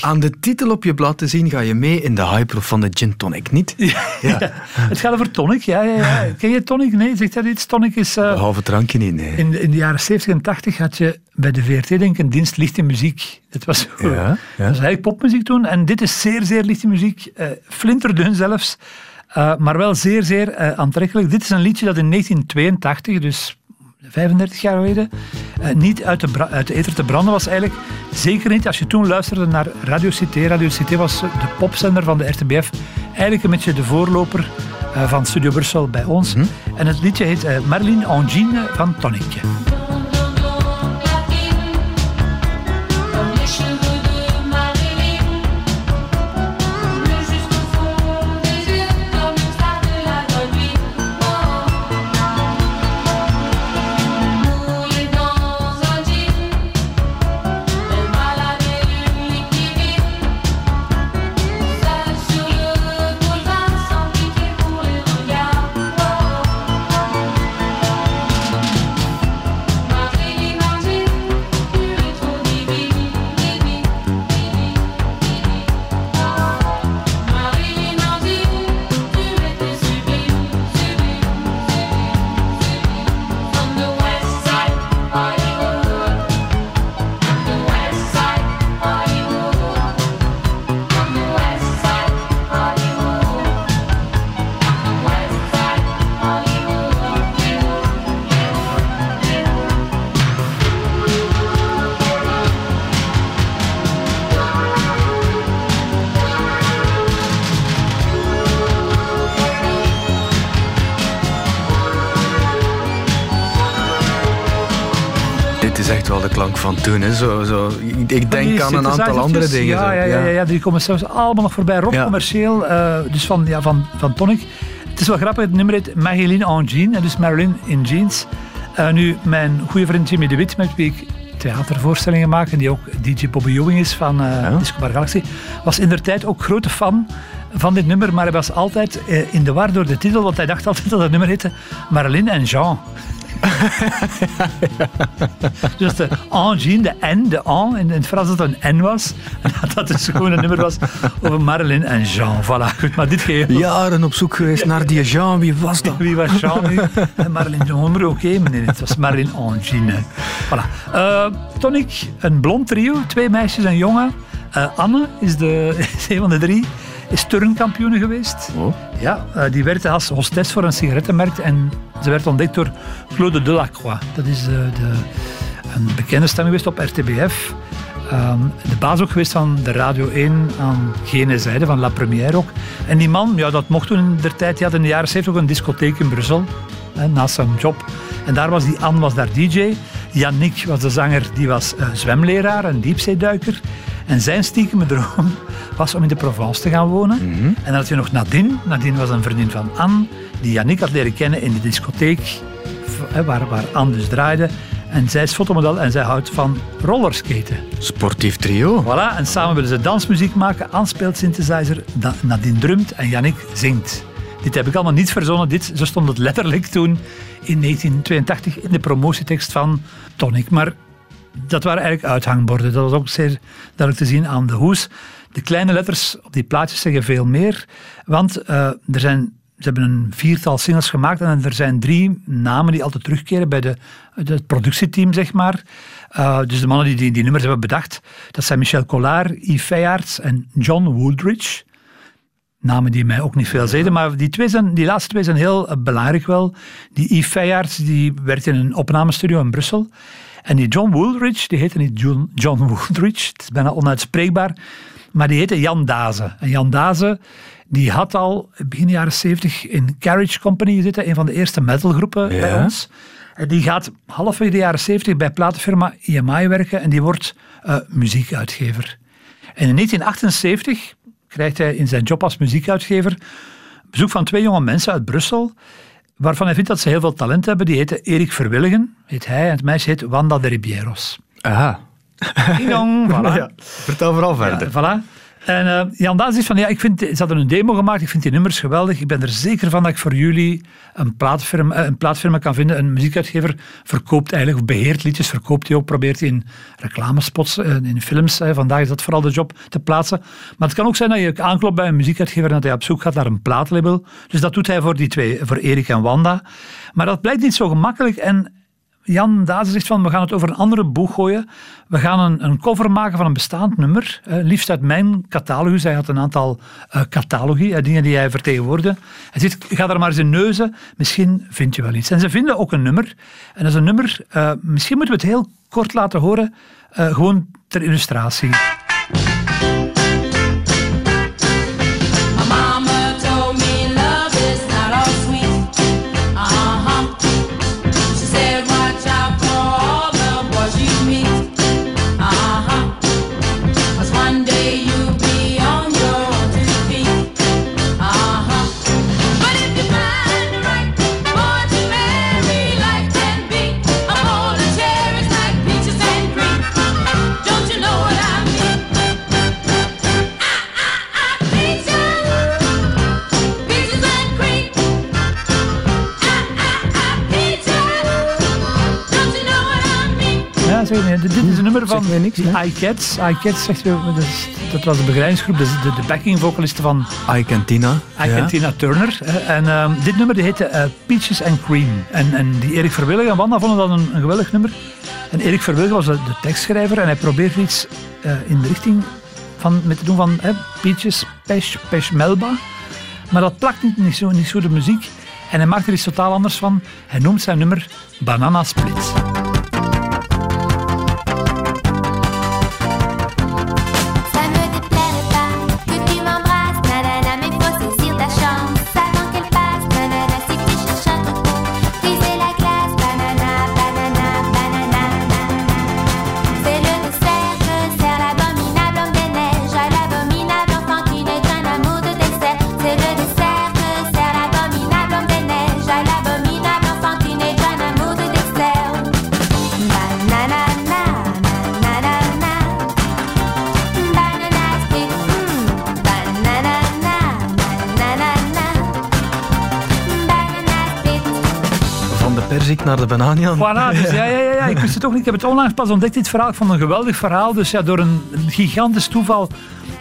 Aan de titel op je blad te zien ga je mee in de hype van de gin tonic, niet? Ja, ja. Het gaat over tonic, ja, ja, ja. Ken je tonic? Nee, zegt dat iets? Tonic is... Uh, Behalve drankje niet, nee. In, in de jaren 70 en 80 had je bij de VRT denk ik een dienst lichte muziek. Dat was, zo, Ja, ja. dat was eigenlijk popmuziek toen. En dit is zeer, zeer lichte muziek. eh flinterdun zelfs. eh, maar wel zeer, zeer aantrekkelijk. Dit is een liedje dat in 1982, dus 35 jaar geleden, eh, niet uit de, uit de ether te branden was eigenlijk. Zeker niet als je toen luisterde naar Radio Cité. Radio Cité was de popzender van de RTBF. Eigenlijk een beetje de voorloper eh, van Studio Brussel bij ons. En het liedje heet eh, Marlene Angine van Tonic. Is echt wel de klank van toen. Hè. Zo, zo. Ik- denk aan een aantal andere dingen. Ja, ja, ja, die komen zelfs allemaal nog voorbij. Rock commercieel, eh, dus van, ja, van, van Tonic. Het is wel grappig, het nummer heet Marilyn en Jean, en dus Marilyn in jeans. Eh, nu, mijn goede vriend Jimmy de Wit, met wie ik theatervoorstellingen maak, en die ook DJ Bobby Ewing is van eh Disco Bar Galaxy, was in der tijd ook grote fan van dit nummer, maar hij was altijd in de war door de titel, want hij dacht altijd dat het nummer heette Marilyn en Jean. Dus de Angine, de N, de An, in het Frans dat het een N was. En dat dat dus gewoon een nummer was over Marilyn en Jean. Voilà, goed, maar dit geheel. Jaren op zoek geweest naar die Jean. Wie was dat? Wie was Jean nu? En Marilyn Jean, maar oké, meneer, het was Marilyn Angine. Voilà. Eh, Tonic, een blond trio, twee meisjes en jongen. Eh, Anne is, de, is een van de drie, is turnkampioene geweest. Oh. Ja, eh, die werkte als hostess voor een sigarettenmerk en ze werd ontdekt door Claude Delacroix. Dat is eh, de, een bekende stem geweest op RTBF. Ehm, de baas ook geweest van de Radio 1 aan gene zijde, van La Première ook. En die man, ja, dat mocht toen in der tijd, die had in de jaren 70 ook een discotheek in Brussel, hè, naast zijn job. En daar was die Anne was daar DJ. Yannick was de zanger, die was eh, zwemleraar, een diepzeeduiker. En zijn stiekeme droom was om in de Provence te gaan wonen. En dan had je nog Nadine. Nadine was een vriendin van Anne, die Yannick had leren kennen in de discotheek, waar, waar Anne dus draaide. En zij is fotomodel en zij houdt van rollerskaten. Sportief trio. Voilà, en samen willen ze dansmuziek maken. Anne speelt synthesizer, Nadine drumt en Yannick zingt. Dit heb ik allemaal niet verzonnen. Dit, zo stond het letterlijk toen in 1982 in de promotietekst van Tonic. Maar dat waren eigenlijk uithangborden. Dat was ook zeer duidelijk te zien aan de hoes. De kleine letters op die plaatjes zeggen veel meer. Want eh, er zijn, ze hebben een viertal singles gemaakt en er zijn drie namen die altijd terugkeren bij de, het productieteam, zeg maar. Eh, dus de mannen die, die die nummers hebben bedacht, dat zijn Michel Collard, Yves Feyards en John Wooldridge. Namen die mij ook niet veel zeiden, maar die, twee zijn, die laatste twee zijn heel eh, belangrijk wel. Die Yves Feyards, die werkt in een opnamestudio in Brussel. En die John Wooldridge, die heette niet John, John Wooldridge, het is bijna onuitspreekbaar, maar die heette Jan Daze. En Jan Daze, die had al begin jaren 70 in Carriage Company gezeten, een van de eerste metalgroepen bij ons. En die gaat halfwege de jaren 70 bij platenfirma EMI werken en die wordt eh, muziekuitgever. En in 1978 krijgt hij in zijn job als muziekuitgever bezoek van twee jonge mensen uit Brussel, waarvan hij vindt dat ze heel veel talent hebben. Die heten Erik Verwilligen, heet hij, en het meisje heet Wanda de Ribieros. Aha. Ding dong, voilà. Ja, vertel vooral verder. Ja, voilà. En eh, Jan Daas is van, ja, ik vind, ze hadden een demo gemaakt, ik vind die nummers geweldig. Ik ben er zeker van dat ik voor jullie een plaatfirma, eh, een plaatfirma kan vinden. Een muziekuitgever verkoopt eigenlijk, of beheert liedjes, verkoopt hij ook, probeert in reclamespots, eh, in films, vandaag is dat vooral de job, te plaatsen. Maar het kan ook zijn dat je aanklopt bij een muziekuitgever en dat hij op zoek gaat naar een plaatlabel. Dus dat doet hij voor die twee, voor Erik en Wanda. Maar dat blijkt niet zo gemakkelijk en Jan Dazen zegt van, we gaan het over een andere boeg gooien. We gaan een, een cover maken van een bestaand nummer. eh, liefst uit mijn catalogus. Hij had een aantal eh catalogi, dingen die hij vertegenwoordigde. Hij zegt, ga daar maar eens in neuzen. Misschien vind je wel iets. En ze vinden ook een nummer. En dat is een nummer, eh, misschien moeten we het heel kort laten horen. eh, gewoon ter illustratie. Mij niks, die iCats. iCats zegt, je, dat, is- dat was de begeleidingsgroep, dus de, de backing vocalisten van Ike en Tina. Ike en Tina Turner. En ehm, dit nummer die heette eh, Peaches and Cream. En, en die Erik Verwilligen en Wanda vonden dat een, een geweldig nummer. En Erik Verwilligen was de, de tekstschrijver en hij probeerde iets eh, in de richting van, met te doen van hè, Peaches, Pesh, Pesh Melba. Maar dat plakt niet, niet, zo, niet zo de muziek. En hij maakt er iets totaal anders van. Hij noemt zijn nummer Banana Split. Perzik naar de bananian. Voilà, dus ja, ja, ja, ja, ik wist het ook niet. Ik heb het onlangs pas ontdekt, dit verhaal. Ik vond het een geweldig verhaal. Dus ja, door een, een gigantisch toeval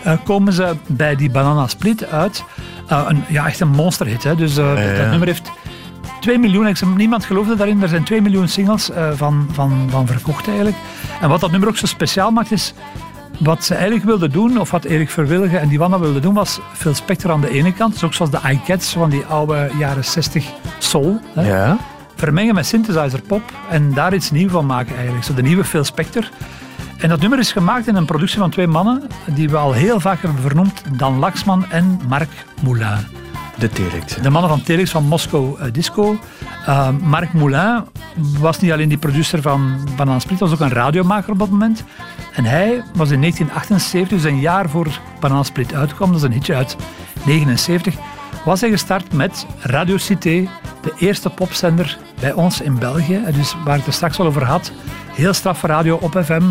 eh, komen ze bij die Banana Split uit. Eh, een, ja, echt een monsterhit. Hè. Dus eh, ja. dat nummer heeft 2 miljoen, ik- niemand geloofde daarin. Er zijn 2 miljoen singles eh, van, van, van verkocht eigenlijk. En wat dat nummer ook zo speciaal maakt is... Wat ze eigenlijk wilden doen, of wat Erik Verwilligen en die Wanna wilden doen, was Phil Spector aan de ene kant. Dus ook zoals de iCats van die oude jaren 60 soul. Hè Ja. Vermengen met synthesizer pop en daar iets nieuws van maken eigenlijk. Zo de nieuwe Phil Spector. En dat nummer is gemaakt in een productie van twee mannen die we al heel vaak hebben vernoemd. Dan Laxman en Marc Moulin. De T-Rex. De mannen van Telex van Moscow eh, Disco. Uh, Marc Moulin was niet alleen die producer van Banana Split, was ook een radiomaker op dat moment. En hij was in 1978, dus een jaar voor Banana Split uitkwam, dat is een hitje uit 79, was hij gestart met Radio Cité, de eerste popzender bij ons in België. Dus waar ik het straks al over had. Heel straffe radio op FM.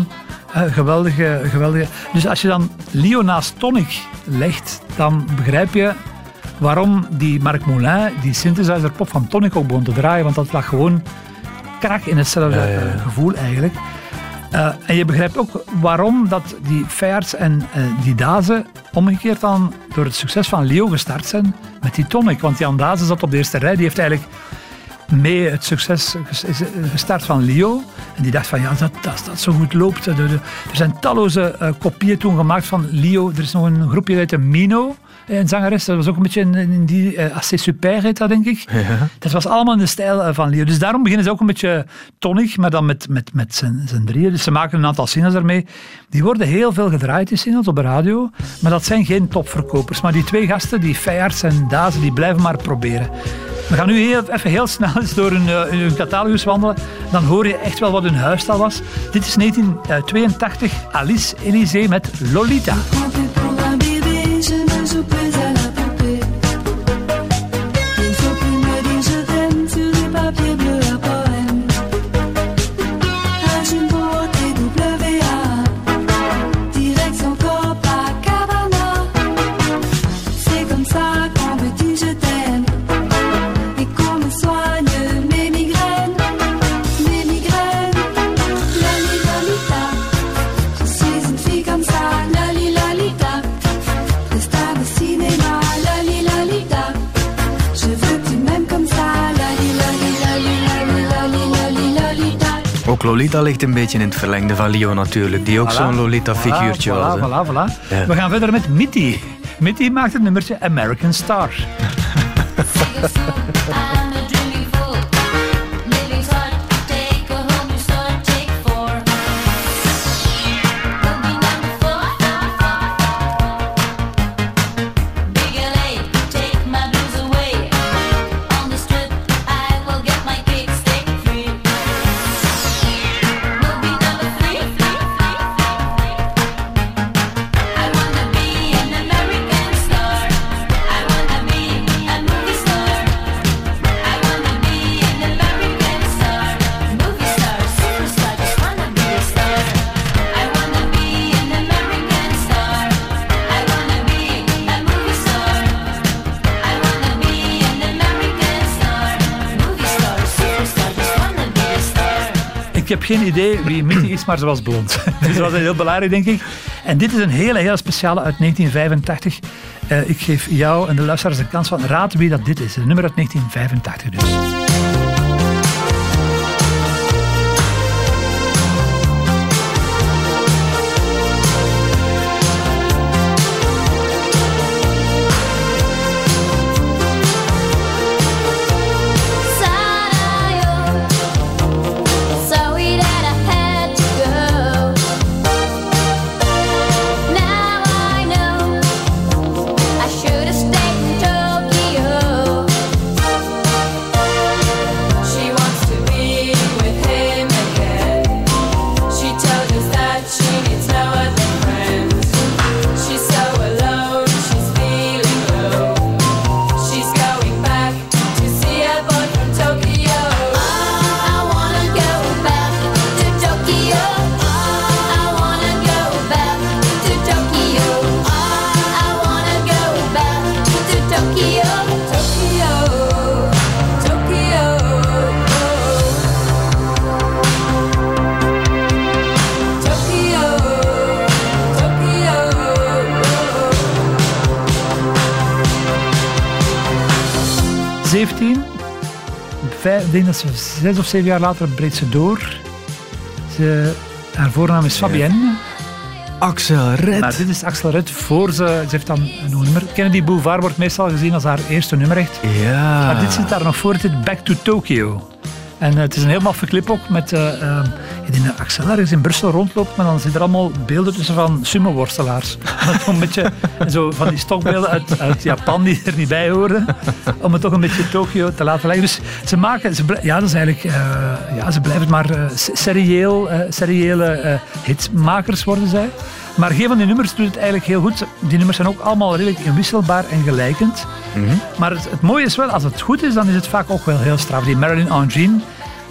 Eh, geweldige, geweldige. Dus als je dan Leo naast Tonic legt, dan begrijp je waarom die Marc Moulin die synthesizer pop van Tonic ook begon te draaien. Want dat lag gewoon krak in hetzelfde Ja, ja, ja. gevoel eigenlijk. Eh, en je begrijpt ook waarom dat die Feyards en eh, die Dazen omgekeerd dan door het succes van Leo gestart zijn met die Tonic. Want Jan Dazen zat op de eerste rij, die heeft eigenlijk mee het succes eh, gestart van Leo. En die dacht van, ja, dat, dat, dat zo goed loopt. De- er zijn talloze eh, kopieën toen gemaakt van Leo. Er is nog een groepje uit de Mino, eh, een zangeres. Dat was ook een beetje in, in die uh, Super, heet dat denk ik. Ja. Dat was allemaal in de stijl eh, van Leo. Dus daarom beginnen ze ook een beetje tonig, maar dan met, met, met zijn, zijn drieën. Dus ze maken een aantal singles ermee. Die worden heel veel gedraaid, die singles, op de radio. Maar dat zijn geen topverkopers. Maar die twee gasten, die Feyards en Dazen, die blijven maar proberen. We gaan nu even heel snel eens door hun, eh, hun catalogus wandelen. Dan hoor je echt wel wat hun huisstijl was. Dit is 1982, Alice Elysée met Lolita. Lolita ligt een beetje in het verlengde van Leo natuurlijk, die ook Voilà, zo'n Lolita-figuurtje voilà, was. hè. Voilà, voilà, voilà. Ja. We gaan verder met Mitty. Mitty maakt het nummertje American Star. geen idee wie Mitty is, maar ze was blond. dus dat was heel belangrijk, denk ik. En dit is een hele, hele speciale uit 1985. Eh, ik geef jou en de luisteraars de kans van raad wie dat dit is. Een nummer uit 1985 dus. Vijf, ik denk dat ze zes of zeven jaar later breekt ze door. Ze, haar voornaam is Fabienne. Axel Red. Maar dit is Axel Red voor ze... Ze heeft dan een nummer. Kennedy Boulevard wordt meestal gezien als haar eerste nummer echt. Ja. Maar dit zit daar nog voor. Heet Back to Tokyo. En eh, het is een heel maffe clip ook met... dat Axel ergens in Brussel rondloopt, maar dan zitten er allemaal beelden tussen van sumo-worstelaars. Een beetje zo van die stokbeelden uit, uit Japan die er niet bij horen. Om het toch een beetje Tokio te laten lijken. Dus ze maken... Ze, ja, dat eigenlijk... eh, ja, ze blijven maar eh, serieel, seriële hitmakers worden zij. Maar geen van die nummers doet het eigenlijk heel goed. Die nummers zijn ook allemaal redelijk inwisselbaar en gelijkend. Maar het, het mooie is wel, als het goed is, dan is het vaak ook wel heel straf. Die Marilyn Engine,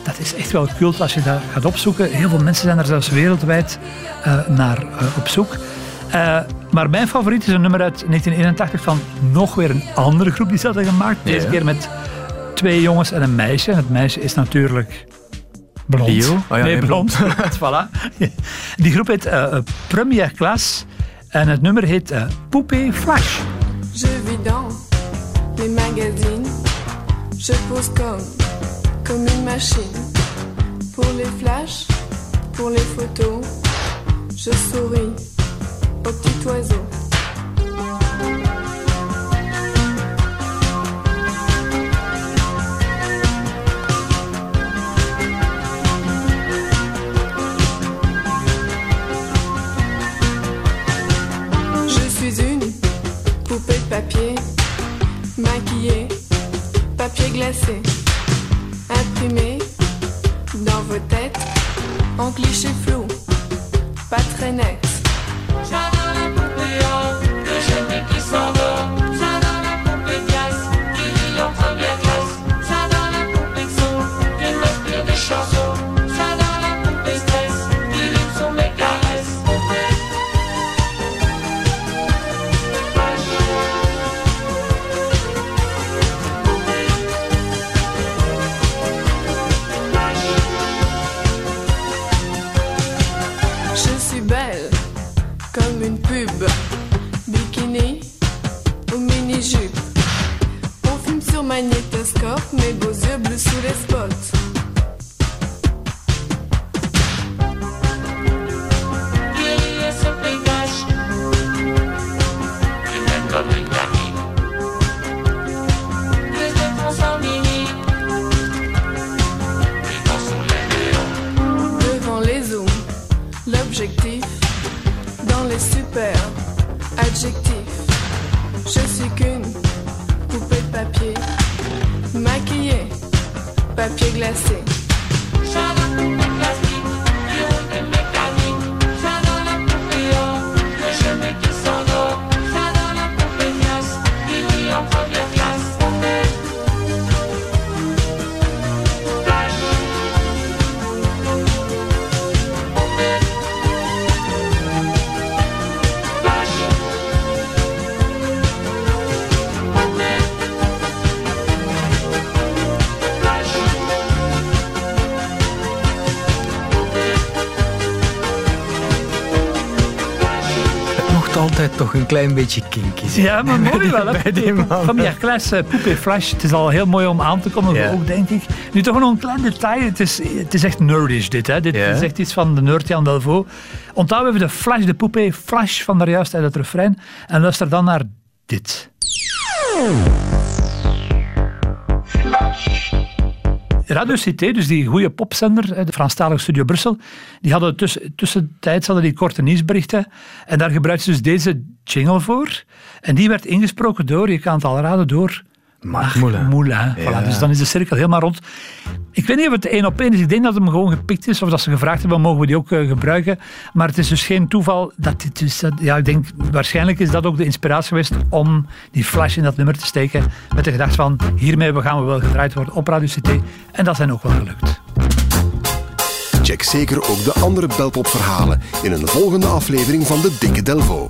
dat is echt wel cult als je dat gaat opzoeken. Heel veel mensen zijn er zelfs wereldwijd eh, naar eh, op zoek. Eh, maar mijn favoriet is een nummer uit 1981 van nog weer een andere groep die ze hadden gemaakt. Deze keer met twee jongens en een meisje. En het meisje is natuurlijk blond. Leo? Oh ja, nee, nee, blond. voilà. Die groep heet eh, Première Class. En het nummer heet eh Poupée Flash. Je vis dans les magazines. Je pose comme, comme une machine. Pour les flashs, pour les photos. Je souris me Het mocht altijd toch een klein beetje kinky zijn. Ja, maar mooi wel. hè? Bij die man. Van die Hercles uh, Poupée Flash. Het is al heel mooi om aan te komen, Ja. ook denk ik. Nu toch nog een klein detail. Het is, het is echt nerdish dit. Hè. Dit Ja. is echt iets van de nerd Jan Delvaux. Onthoud even de flash, de Poupée Flash van daar juist uit het refrein. En luister dan naar dit. Radio Cité, dus die goede popzender, de Franstalige Studio Brussel, die hadden tussen, tussentijds hadden die korte nieuwsberichten. En daar gebruikten ze dus deze jingle voor. En die werd ingesproken door, je kan het al raden, door Moulin. Moulin. Voilà, Ja. dus dan is de cirkel helemaal rond. Ik weet niet of het één op één is. Ik denk dat hem gewoon gepikt is. Of dat ze gevraagd hebben, mogen we die ook eh, gebruiken. Maar het is dus geen toeval dat dit dus... dat- ja, ik denk, waarschijnlijk is dat ook de inspiratie geweest om die flash in dat nummer te steken. Met de gedachte van, hiermee gaan we wel gedraaid worden op Radio Cité. En dat zijn ook wel gelukt. Check zeker ook de andere Belpop-verhalen in een volgende aflevering van de Dikke Delvo.